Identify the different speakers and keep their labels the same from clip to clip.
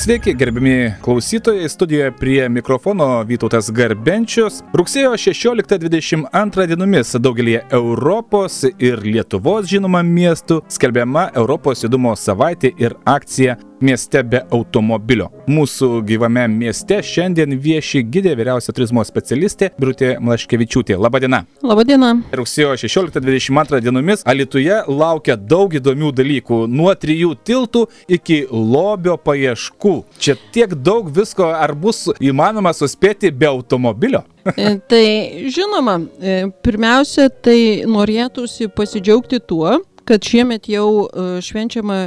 Speaker 1: Sveiki, gerbimi klausytojai, studijoje prie mikrofono Vytautas Garbenčius. Rugsėjo 16-22 dienomis daugelį Europos ir Lietuvos žinoma miestų skelbiama Europos judumo savaitė ir akcija mieste be automobilio. Mūsų gyvame mieste šiandien vieši gidė vyriausia turizmo specialistė Brutė Mlaškevičiūtė. Labadiena.
Speaker 2: Labadiena.
Speaker 1: Rugsėjo 16-22 dienomis Alituje laukia daug įdomių dalykų. Nuo trijų tiltų iki lobio paieškų. Čia tiek daug visko, ar bus įmanoma suspėti be automobilio?
Speaker 2: E, tai žinoma, e, pirmiausia, tai norėtųsi pasidžiaugti tuo, kad šiemet jau e, švenčiama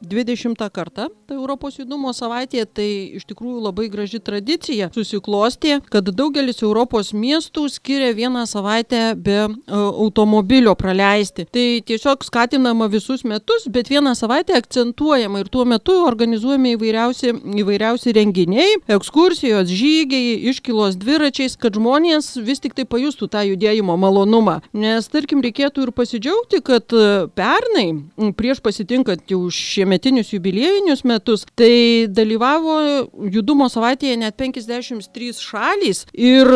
Speaker 2: 20 kartą tai Europos judumo savaitė, tai iš tikrųjų labai graži tradicija susiklostė, kad daugelis Europos miestų skiria vieną savaitę be uh, automobilio praleisti. Tai tiesiog skatinama visus metus, bet vieną savaitę akcentuojama ir tuo metu organizuojami įvairiausi, įvairiausi renginiai, ekskursijos, žygiai, iškilos dviračiais, kad žmonės vis tik tai pajustų tą judėjimo malonumą. Nes tarkim reikėtų ir pasidžiaugti, kad pernai, prieš pasitinkant jau šiemetinius jubiliejinius metus, tai dalyvavo judumo savaitėje net 53 šalys ir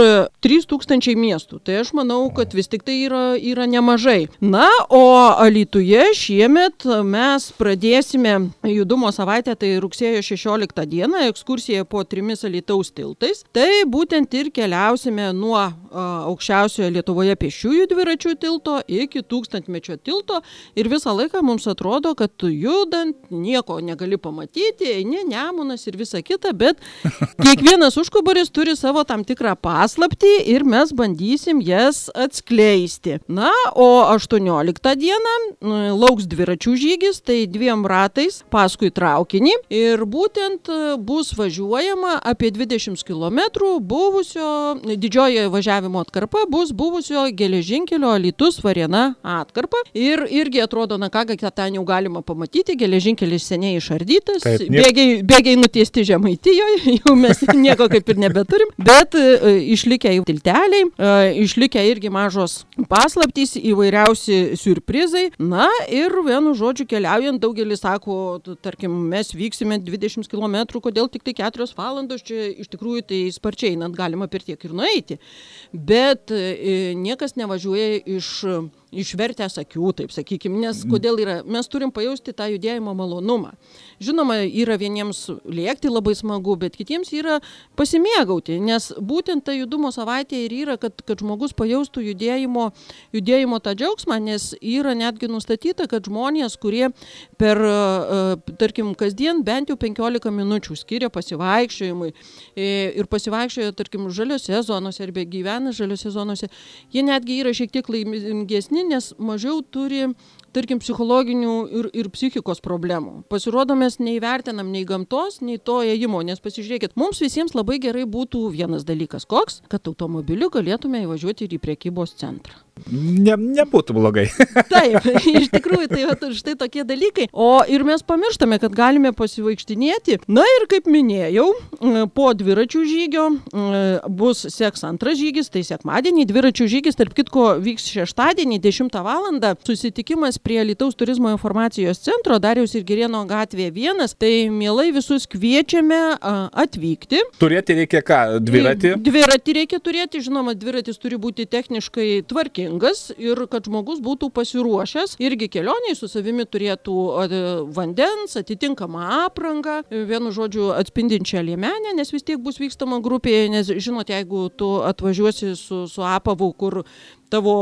Speaker 2: 3000 miestų. Tai aš manau, kad vis tik tai yra, yra nemažai. Na, o Alituje šiemet mes pradėsime judumo savaitę, tai rugsėjo 16 dieną, ekskursija po trimis Alitaus tiltais. Tai būtent ir keliausime nuo a, aukščiausiojo Lietuvoje pešiųjų dviračių tilto iki tūkstantmečio tilto ir visą laiką mums atrodo, kad judant nieko negali pamatyti, eini nemunas ir visa kita, bet kiekvienas užkubaris turi savo tam tikrą paslapti ir mes bandysim jas atskleisti. Na, o 18 dieną nu, lauks dviračių žygis, tai dviem ratais paskui traukinį ir būtent e, bus važiuojama apie 20 km buvusio, didžioji važiavimo atkarpa bus buvusio geležinkelio Litus Varėna atkarpa ir irgi atrodo, na ką, kad ten jau galima pamatyti, geležinkelis seniai išardytas,
Speaker 1: Taip, niek-
Speaker 2: bėgiai, bėgiai nutiesti žemaitijoje, jau mes nieko kaip ir nebeturim, bet e, išlikę jau tilteliai, e, išlikę irgi mažos paslaptys, įvairiausi surprizai. Na ir vienu žodžiu keliaujant, daugelis sako, tarkim, mes vyksime 20 km, kodėl tik tai 4 valandos, čia iš tikrųjų tai sparčiai einant galima per tiek ir nueiti. Bet e, niekas nevažiuoja iš išvertęs akių, taip sakykime, nes kodėl yra, mes turim pajausti tą judėjimo malonumą. Žinoma, yra vieniems lėkti labai smagu, bet kitiems yra pasimėgauti, nes būtent ta judumo savaitė ir yra, kad, kad žmogus pajaustų judėjimo, judėjimo tą džiaugsmą, nes yra netgi nustatyta, kad žmonės, kurie per, e, tarkim, kasdien bent jau 15 minučių skiria pasivaikščiojimui e, ir pasivaikščioja, tarkim, žaliose zonose arba gyvena žaliose zonose, jie netgi yra šiek tiek laimingesni, nes mažiau turi tarkim, psichologinių ir, ir psichikos problemų. Pasirodo, mes neįvertinam nei gamtos, nei to ėjimo, nes pasižiūrėkit, mums visiems labai gerai būtų vienas dalykas, koks, kad automobiliu galėtume įvažiuoti ir į priekybos centrą.
Speaker 1: Ne, nebūtų blogai.
Speaker 2: Taip, iš tikrųjų, tai vat štai tokie dalykai. O ir mes pamirštame, kad galime pasivaikštinėti. Na ir kaip minėjau, po dviračių žygio m, bus seks antras žygis, tai sekmadienį dviračių žygis, tarp kitko, vyks šeštadienį 10 val. Susitikimas prie Lietuvos turizmo informacijos centro Dariaus ir Gerieno gatvėje vienas. Tai mielai visus kviečiame atvykti.
Speaker 1: Turėti reikia ką? Dviratį?
Speaker 2: Dviratį reikia turėti, žinoma, dviratis turi būti techniškai tvarkingas ir kad žmogus būtų pasiruošęs. Irgi kelioniai su savimi turėtų vandens, atitinkamą aprangą, vienu žodžiu atspindinčią liemenę, nes vis tiek bus vykstama grupėje, nes žinot, jeigu tu atvažiuosi su, su apavu, kur tavo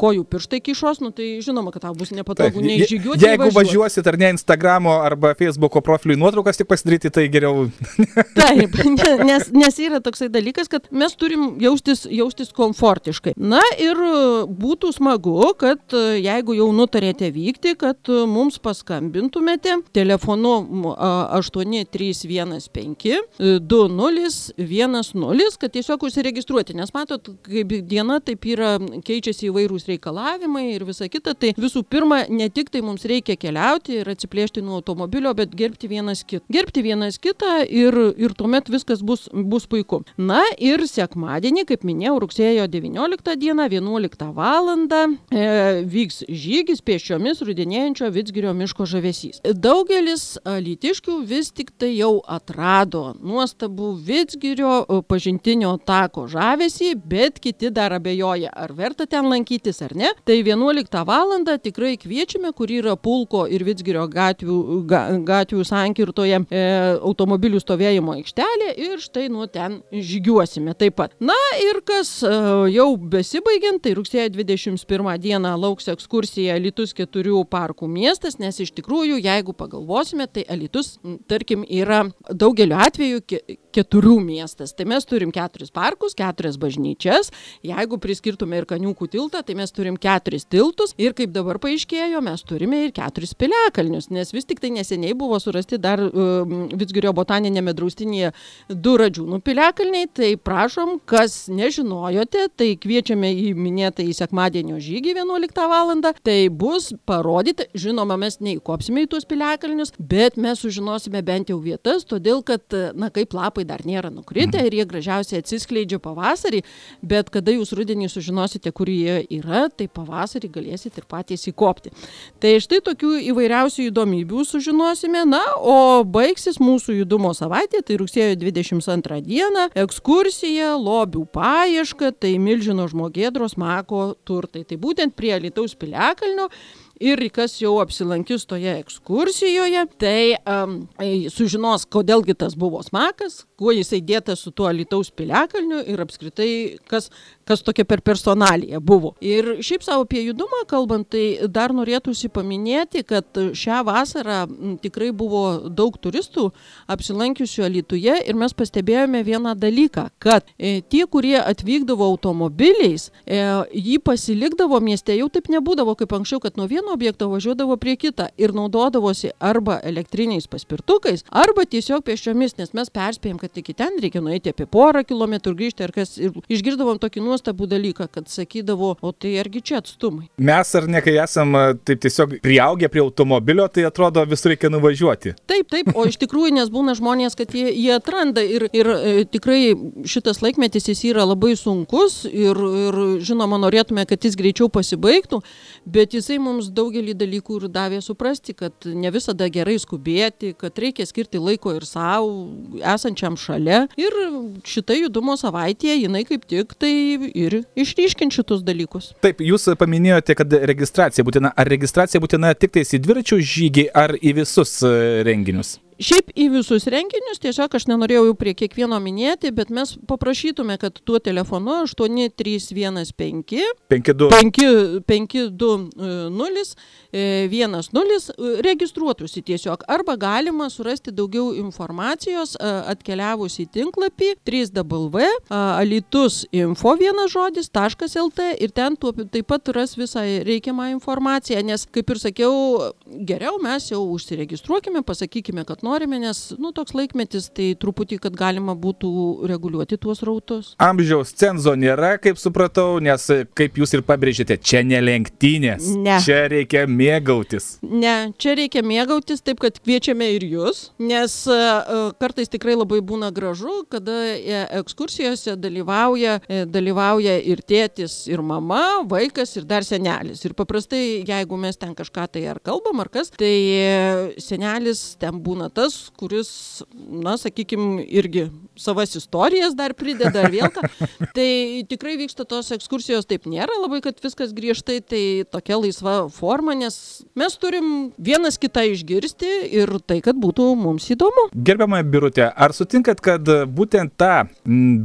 Speaker 2: kojų pirštai kišos, nu tai žinoma, kad tau bus nepatogu nei
Speaker 1: Je-
Speaker 2: žygiuoti. nei
Speaker 1: Jeigu
Speaker 2: važiuoti.
Speaker 1: važiuosit ar ne Instagramo arba Facebooko profiliui nuotraukas tik pasidaryti, tai geriau.
Speaker 2: Taip, ne- nes, nes yra toksai dalykas, kad mes turim jaustis, jaustis komfortiškai. Na ir e, būtų smagu, kad e, jeigu jau nutarėte vykti, kad e, mums paskambintumėte telefonu m, a, 8315 e, 2010, kad tiesiog užsiregistruoti. Nes matot, kaip diena, taip yra keičiasi įvairūs reikalavimai ir visa kita. Tai visų pirma, ne tik tai mums reikia keliauti ir atsiplėšti nuo automobilio, bet gerbti vienas kitą. Gerbti vienas kitą ir, ir tuomet viskas bus, bus puiku. Na ir sekmadienį, kaip minėjau, rugsėjo 19 dieną, 11 val. E, vyks žygis pėsčiomis rudenėjančio Vitsgirio miško žavesys. Daugelis lytiškių vis tik tai jau atrado nuostabų Vitsgirio pažintinio tako žavesį, bet kiti dar abejoja, ar verta ten lankytis ar ne. Tai 11 val. tikrai kviečiame, kur yra Pulko ir Vitsgirio gatvių, ga, gatvių sankirtoje e, automobilių stovėjimo aikštelė ir štai nuo ten žygiuosime taip pat. Na ir kas e, jau besibaigiant, tai rugsėjo 21 dieną lauks ekskursija Litus keturių parkų miestas, nes iš tikrųjų, jeigu pagalvosime, tai Alitus, tarkim, yra daugeliu atveju keturių miestas. Tai mes turim keturis parkus, keturias bažnyčias. Jeigu priskirtume ir kaniukų tiltą, tai mes turim keturis tiltus. Ir kaip dabar paaiškėjo, mes turime ir keturis piliakalnius, nes vis tik tai neseniai buvo surasti dar uh, Vitsgirio botaninėme draustinėje du radžiūnų piliakalniai. Tai prašom, kas nežinojote, tai kviečiame į minėtą į sekmadienio žygį 11 val. Tai bus parodyti, žinoma, mes neįkopsime į tuos piliakalnius, bet mes sužinosime bent jau vietas, todėl kad, na, kaip lapai dar nėra nukritę ir jie gražiausiai atsiskleidžia pavasarį, bet kada jūs rudenį sužinosite, kur jie yra, tai pavasarį galėsite ir patys įkopti. Tai štai tokių įvairiausių įdomybių sužinosime, na, o baigsis mūsų judumo savaitė, tai rugsėjo 22 dieną, ekskursija, lobių paieška, tai milžino žmogėdros mako turtai. Tai būtent prie Lietuvos piliakalnio ir kas jau apsilankys toje ekskursijoje, tai um, sužinos, kodėlgi tas buvo smakas, kuo jisai dėtas su tuo Lietuvos piliakalniu ir apskritai, kas, kas tokia per personaliją buvo. Ir šiaip savo apie judumą kalbant, tai dar norėtųsi paminėti, kad šią vasarą tikrai buvo daug turistų apsilankiusių Lietuvoje ir mes pastebėjome vieną dalyką, kad e, tie, kurie atvykdavo automobiliais, e, jį pasilikdavo mieste, jau taip nebūdavo kaip anksčiau, kad nuo vieno objekto važiuodavo prie kitą ir naudodavosi arba elektriniais paspirtukais, arba tiesiog pėsčiomis, nes mes perspėjom, kad iki ten reikia nueiti apie porą kilometrų grįžti ir kas. Ir išgirdavom tokį nuostabų dalyką, kad sakydavo, o tai argi čia atstumai.
Speaker 1: Mes ar ne, kai esam taip tiesiog prieaugę prie automobilio, tai atrodo visur reikia nuvažiuoti.
Speaker 2: Taip, taip, o iš tikrųjų, nes būna žmonės, kad jie, jie atranda ir, ir e, tikrai šitas laikmetis jis yra labai sunkus ir, ir žinoma, norėtume, kad jis greičiau pasibaigtų, bet jisai mums daugelį dalykų ir davė suprasti, kad ne visada gerai skubėti, kad reikia skirti laiko ir savo, esančiam šalia. Ir šitą judumo savaitę jinai kaip tik tai ir išryškint šitus dalykus.
Speaker 1: Taip, jūs paminėjote, kad registracija būtina. Ar registracija būtina tik tais į dviračių žygį ar į visus e, renginius?
Speaker 2: Šiaip į visus renginius, tiesiog aš nenorėjau jau prie kiekvieno minėti, bet mes paprašytume, kad tuo telefonu 8315 5220 10 registruotųsi tiesiog. Arba galima surasti daugiau informacijos e, atkeliavus į tinklapį 3w alitus info vienas žodis .lt ir ten tuo, taip pat ras visą reikiamą informaciją, nes kaip ir sakiau, geriau mes jau užsiregistruokime, pasakykime, kad norime norime, nes, nu, toks laikmetis, tai truputį, kad galima būtų reguliuoti tuos rautus.
Speaker 1: Amžiaus cenzo nėra, kaip supratau, nes, kaip jūs ir pabrėžėte, čia ne lenktynės.
Speaker 2: Ne.
Speaker 1: Čia reikia mėgautis.
Speaker 2: Ne, čia reikia mėgautis, taip kad kviečiame ir jūs, nes uh, kartais tikrai labai būna gražu, kada uh, ekskursijose dalyvauja, dalyvauja ir tėtis, ir mama, vaikas, ir dar senelis. Ir paprastai, jeigu mes ten kažką tai ar kalbam, ar kas, tai senelis ten būna tas, tas, kuris, na, sakykime, irgi savas istorijas dar prideda ar vėl ką. tai tikrai vyksta tos ekskursijos taip nėra labai, kad viskas griežtai, tai tokia laisva forma, nes mes turim vienas kitą išgirsti ir tai, kad būtų mums įdomu.
Speaker 1: Gerbiamą birutę, ar sutinkat, kad būtent tą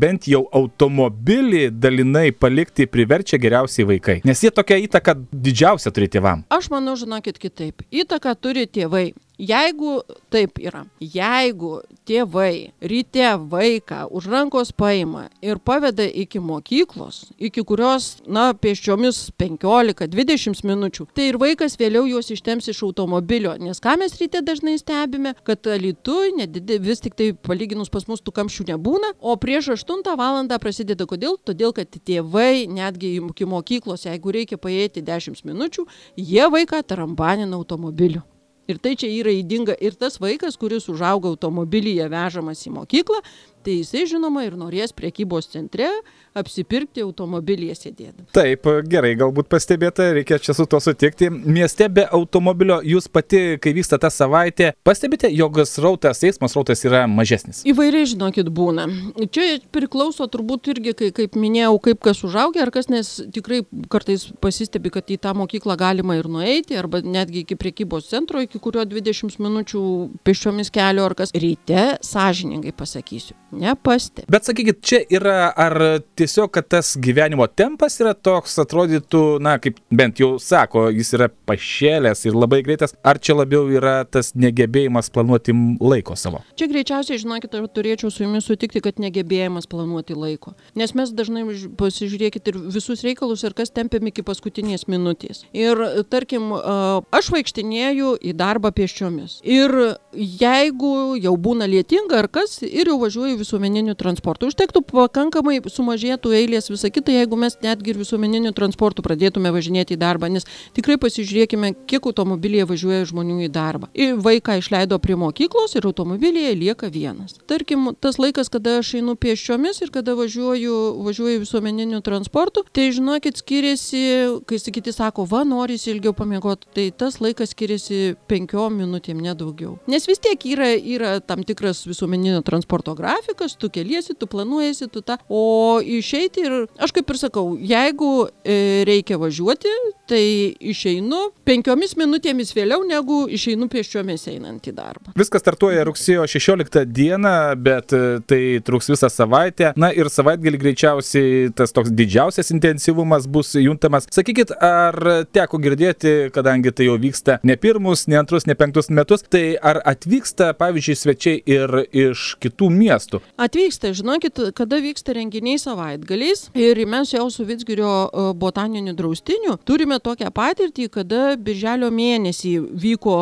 Speaker 1: bent jau automobilį dalinai palikti priverčia geriausiai vaikai? Nes jie tokia įtaka didžiausia turi tėvam.
Speaker 2: Aš manau, žinokit kitaip. Įtaka turi tėvai. Jeigu taip yra, jeigu tėvai ryte vaiką už rankos paima ir paveda iki mokyklos, iki kurios, na, pėsčiomis 15-20 minučių, tai ir vaikas vėliau juos ištems iš automobilio, nes ką mes ryte dažnai stebime, kad Lietuvai vis tik tai palyginus pas mus tų kamščių nebūna, o prieš 8 valandą prasideda kodėl? Todėl, kad tėvai netgi iki mokyklos, jeigu reikia paėti 10 minučių, jie vaiką tarambanina automobiliu. Ir tai čia yra įdinga. Ir tas vaikas, kuris užauga automobilyje vežamas į mokyklą, tai jisai žinoma ir norės priekybos centre apsipirkti automobilyje sėdėdami.
Speaker 1: Taip, gerai, galbūt pastebėta, reikia čia su to sutikti. Mieste be automobilio jūs pati, kai vyksta ta savaitė, pastebite, jog srautas, eismo srautas yra mažesnis?
Speaker 2: Įvairiai, žinokit, būna. Čia priklauso turbūt irgi, kai, kaip minėjau, kaip kas užaugia, ar kas, nes tikrai kartais pasistebi, kad į tą mokyklą galima ir nueiti, arba netgi iki priekybos centro, iki kurio 20 minučių pešiomis kelio, ar kas. Ryte, sąžiningai pasakysiu, nepastebi.
Speaker 1: Bet sakykit, čia yra ar tiesiog, kad tas gyvenimo tempas yra toks, atrodytų, na, kaip bent jau sako, jis yra pašėlęs ir labai greitas, ar čia labiau yra tas negebėjimas planuoti laiko savo?
Speaker 2: Čia greičiausiai, žinokit, turėčiau su jumis sutikti, kad negebėjimas planuoti laiko. Nes mes dažnai pasižiūrėkit ir visus reikalus ir kas tempiam iki paskutinės minutės. Ir tarkim, aš vaikštinėju į darbą pėsčiomis. Ir jeigu jau būna lietinga ar kas, ir jau važiuoju visuomeniniu transportu, užtektų pakankamai sumažėtų eilės visą kitą, jeigu mes netgi ir visuomeniniu transportu pradėtume važinėti į darbą, nes tikrai pasižiūrėkime, kiek automobilyje važiuoja žmonių į darbą. Ir vaiką išleido prie mokyklos ir automobilyje lieka vienas. Tarkim, tas laikas, kada aš einu pėsčiomis ir kada važiuoju, važiuoju visuomeniniu transportu, tai žinokit, skiriasi, kai sakyti sako, va, norisi ilgiau pamiegoti, tai tas laikas skiriasi penkiom minutėm, nedaugiau. Nes vis tiek yra, yra tam tikras visuomeninio transporto grafikas, tu keliesi, tu planuojasi, tu tą, o išeiti ir aš kaip ir sakau, jeigu e, reikia važiuoti, tai išeinu penkiomis minutėmis vėliau, negu išeinu pėsčiomis einant į darbą.
Speaker 1: Viskas startuoja rugsėjo 16 dieną, bet e, tai truks visą savaitę. Na ir savaitgalį greičiausiai tas toks didžiausias intensyvumas bus juntamas. Sakykit, ar teko girdėti, kadangi tai jau vyksta ne pirmus, ne antrus, ne penktus metus, tai ar atvyksta, pavyzdžiui, svečiai ir iš kitų miestų?
Speaker 2: Atvyksta, žinokit, kada vyksta renginiai savaitgaliais ir mes jau su Vitsgirio e, botaniniu draustiniu turime tokią patirtį, kada birželio mėnesį vyko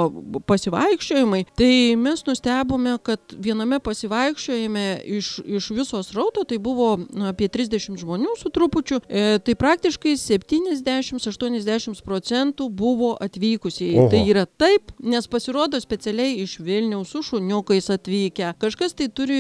Speaker 2: pasivaikščiojimai, tai mes nustebome, kad viename pasivaikščiojime iš, iš visos rauto, tai buvo apie 30 žmonių su trupučiu, e, tai praktiškai 70-80 procentų buvo atvykusiai. Oho. Tai yra taip, nes pasirodo specialiai iš Vilniaus su šuniukais atvykę. Kažkas tai turi,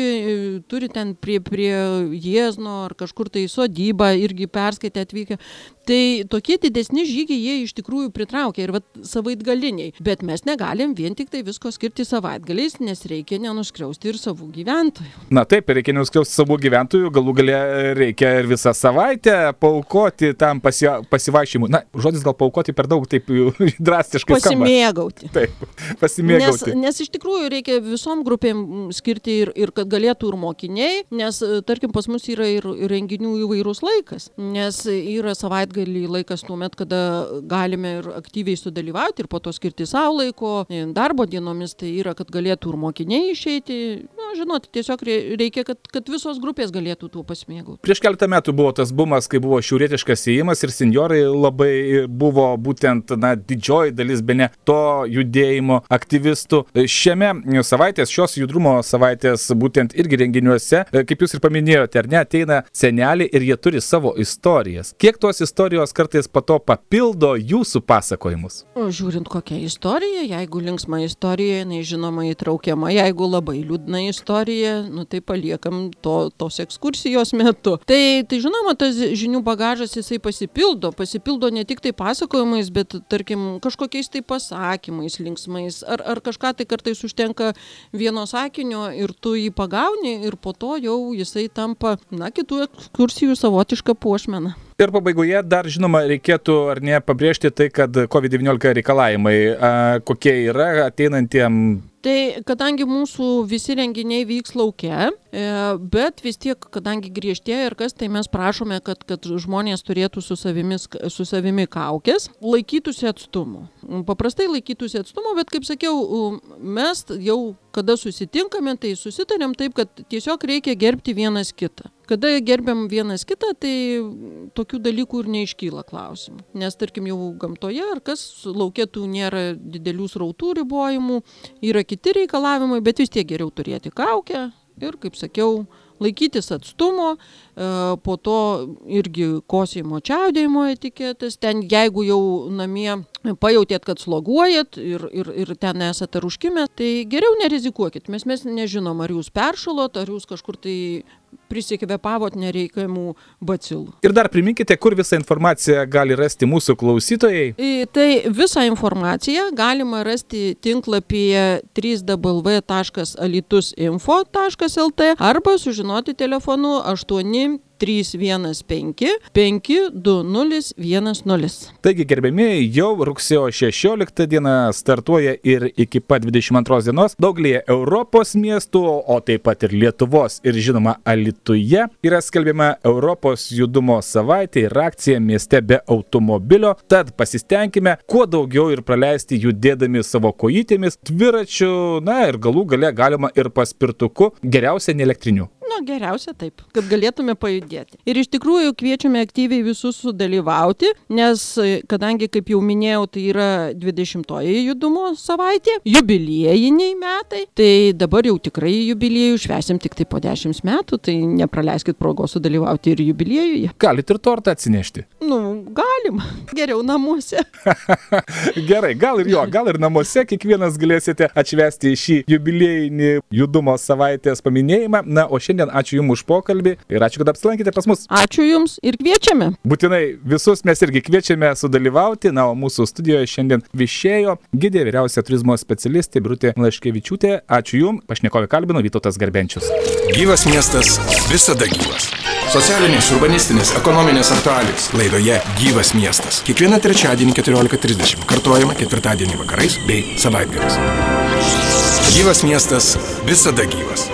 Speaker 2: turi ten prie, prie Jiezno ar kažkur tai sodybą irgi perskaitę atvykę. Tai tokie didesni žygiai jie iš tikrųjų pritraukia ir savaitgaliniai. Bet mes negalim vien tik tai visko skirti savaitgaliais, nes reikia nenuskriausti ir savų gyventojų.
Speaker 1: Na taip, reikia nenuskriausti savų gyventojų, galų galę reikia ir visą savaitę paukoti tam pasi, pasivaikščiojimui. Na, žodis gal paukoti per daug taip drastiškai.
Speaker 2: Pasimėgauti.
Speaker 1: Skamba. Taip, pasimėgauti.
Speaker 2: Nes, nes iš tikrųjų reikia visom grupėm skirti ir, ir kad galėtų ir mokiniai, nes tarkim pas mus yra ir renginių įvairūs laikas, nes yra savaitgalį laikas tuomet, kada galime ir aktyviai sudalyvauti ir po to skirti savo laiko, darbo dienomis tai yra, kad galėtų ir mokiniai išeiti. Na, žinot, tiesiog reikia, kad, kad visos grupės galėtų tuo pasimėgauti.
Speaker 1: Prieš keletą metų buvo tas bumas, kai buvo šiaurietiškas įėjimas ir seniorai labai buvo būtent, na, didžioji dalis be ne to judėjimo aktyvistų. Šiame savaitės, šios judrumo savaitės būtent irgi renginiuose, kaip jūs ir paminėjote, ar ne, ateina seneliai ir jie turi savo istorijas. Kiek tos istorijos istorijos kartais po to papildo jūsų pasakojimus?
Speaker 2: O žiūrint kokią istoriją, jeigu linksma istorija, jinai žinoma įtraukiama, jeigu labai liūdna istorija, nu tai paliekam to, tos ekskursijos metu. Tai, tai žinoma, tas žinių bagažas jisai pasipildo, pasipildo ne tik tai pasakojimais, bet tarkim kažkokiais tai pasakymais linksmais, ar, ar kažką tai kartais užtenka vieno sakinio ir tu jį pagauni ir po to jau jisai tampa, na, kitų ekskursijų savotišką puošmeną.
Speaker 1: Ir pabaigoje dar, žinoma, reikėtų ar ne pabrėžti tai, kad COVID-19 reikalavimai a, kokie yra ateinantiem
Speaker 2: Tai kadangi mūsų visi renginiai vyks laukia, e, bet vis tiek, kadangi griežtėja ir kas, tai mes prašome, kad, kad žmonės turėtų su, savimis, su savimi kaukės, laikytųsi atstumų. Paprastai laikytųsi atstumų, bet kaip sakiau, mes jau kada susitinkame, tai susitarėm taip, kad tiesiog reikia gerbti vienas kitą. Kada gerbiam vienas kitą, tai tokių dalykų ir neiškyla klausimų. Nes tarkim jau gamtoje ar kas laukėtų nėra didelių srautų ribojimų, yra kiti reikalavimai, bet vis tiek geriau turėti kaukę ir, kaip sakiau, laikytis atstumo, e, po to irgi kosėjimo čiaudėjimo etiketas, ten jeigu jau namie pajautėt, kad sloguojat ir, ir, ir ten esate ar užkimę, tai geriau nerizikuokit, mes mes nežinom, ar jūs peršalot, ar jūs kažkur tai prisikvepavot nereikiamų bacilų.
Speaker 1: Ir dar priminkite, kur visą informaciją gali rasti mūsų klausytojai.
Speaker 2: Tai visą informaciją galima rasti tinklapyje 3w.alitusinfo.lt arba sužinoti telefonu 8 315 52010.
Speaker 1: Taigi, gerbėmiai, jau rugsėjo 16 dieną startuoja ir iki pat 22 dienos daugelį Europos miestų, o taip pat ir Lietuvos ir žinoma Alituje yra skelbiama Europos judumo savaitė ir akcija mieste be automobilio. Tad pasistengime kuo daugiau ir praleisti judėdami savo kojytėmis, dviračiu, na ir galų gale galima ir paspirtuku, geriausia ne elektriniu.
Speaker 2: Nu, geriausia taip, kad galėtume pajudėti. Ir iš tikrųjų kviečiame aktyviai visus sudalyvauti, nes kadangi, kaip jau minėjau, tai yra 20-oji judumo savaitė, jubiliejiniai metai, tai dabar jau tikrai jubiliejų švesim tik tai po 10 metų, tai nepraleiskit progos sudalyvauti ir jubiliejuje.
Speaker 1: Galit ir tortą atsinešti.
Speaker 2: Nu, galim. Geriau namuose.
Speaker 1: Gerai, gal ir jo, gal ir namuose kiekvienas galėsite atšvesti šį jubiliejinį judumo savaitės paminėjimą. Na, o šiandien ačiū Jums už pokalbį ir ačiū, kad apsilankėte pas mus.
Speaker 2: Ačiū Jums ir kviečiame.
Speaker 1: Būtinai visus mes irgi kviečiame sudalyvauti. Na, o mūsų studijoje šiandien viešėjo gidė vyriausia turizmo specialistė Brutė Laškevičiūtė. Ačiū Jums, pašnekovė kalbino Vytautas Garbenčius.
Speaker 3: Gyvas miestas visada gyvas. Socialinės, urbanistinės, ekonominės aktualijos laidoje Gyvas miestas. Kiekvieną trečiadienį 14.30 kartuojama ketvirtadienį vakarais bei savaitgaliais. Gyvas miestas visada gyvas.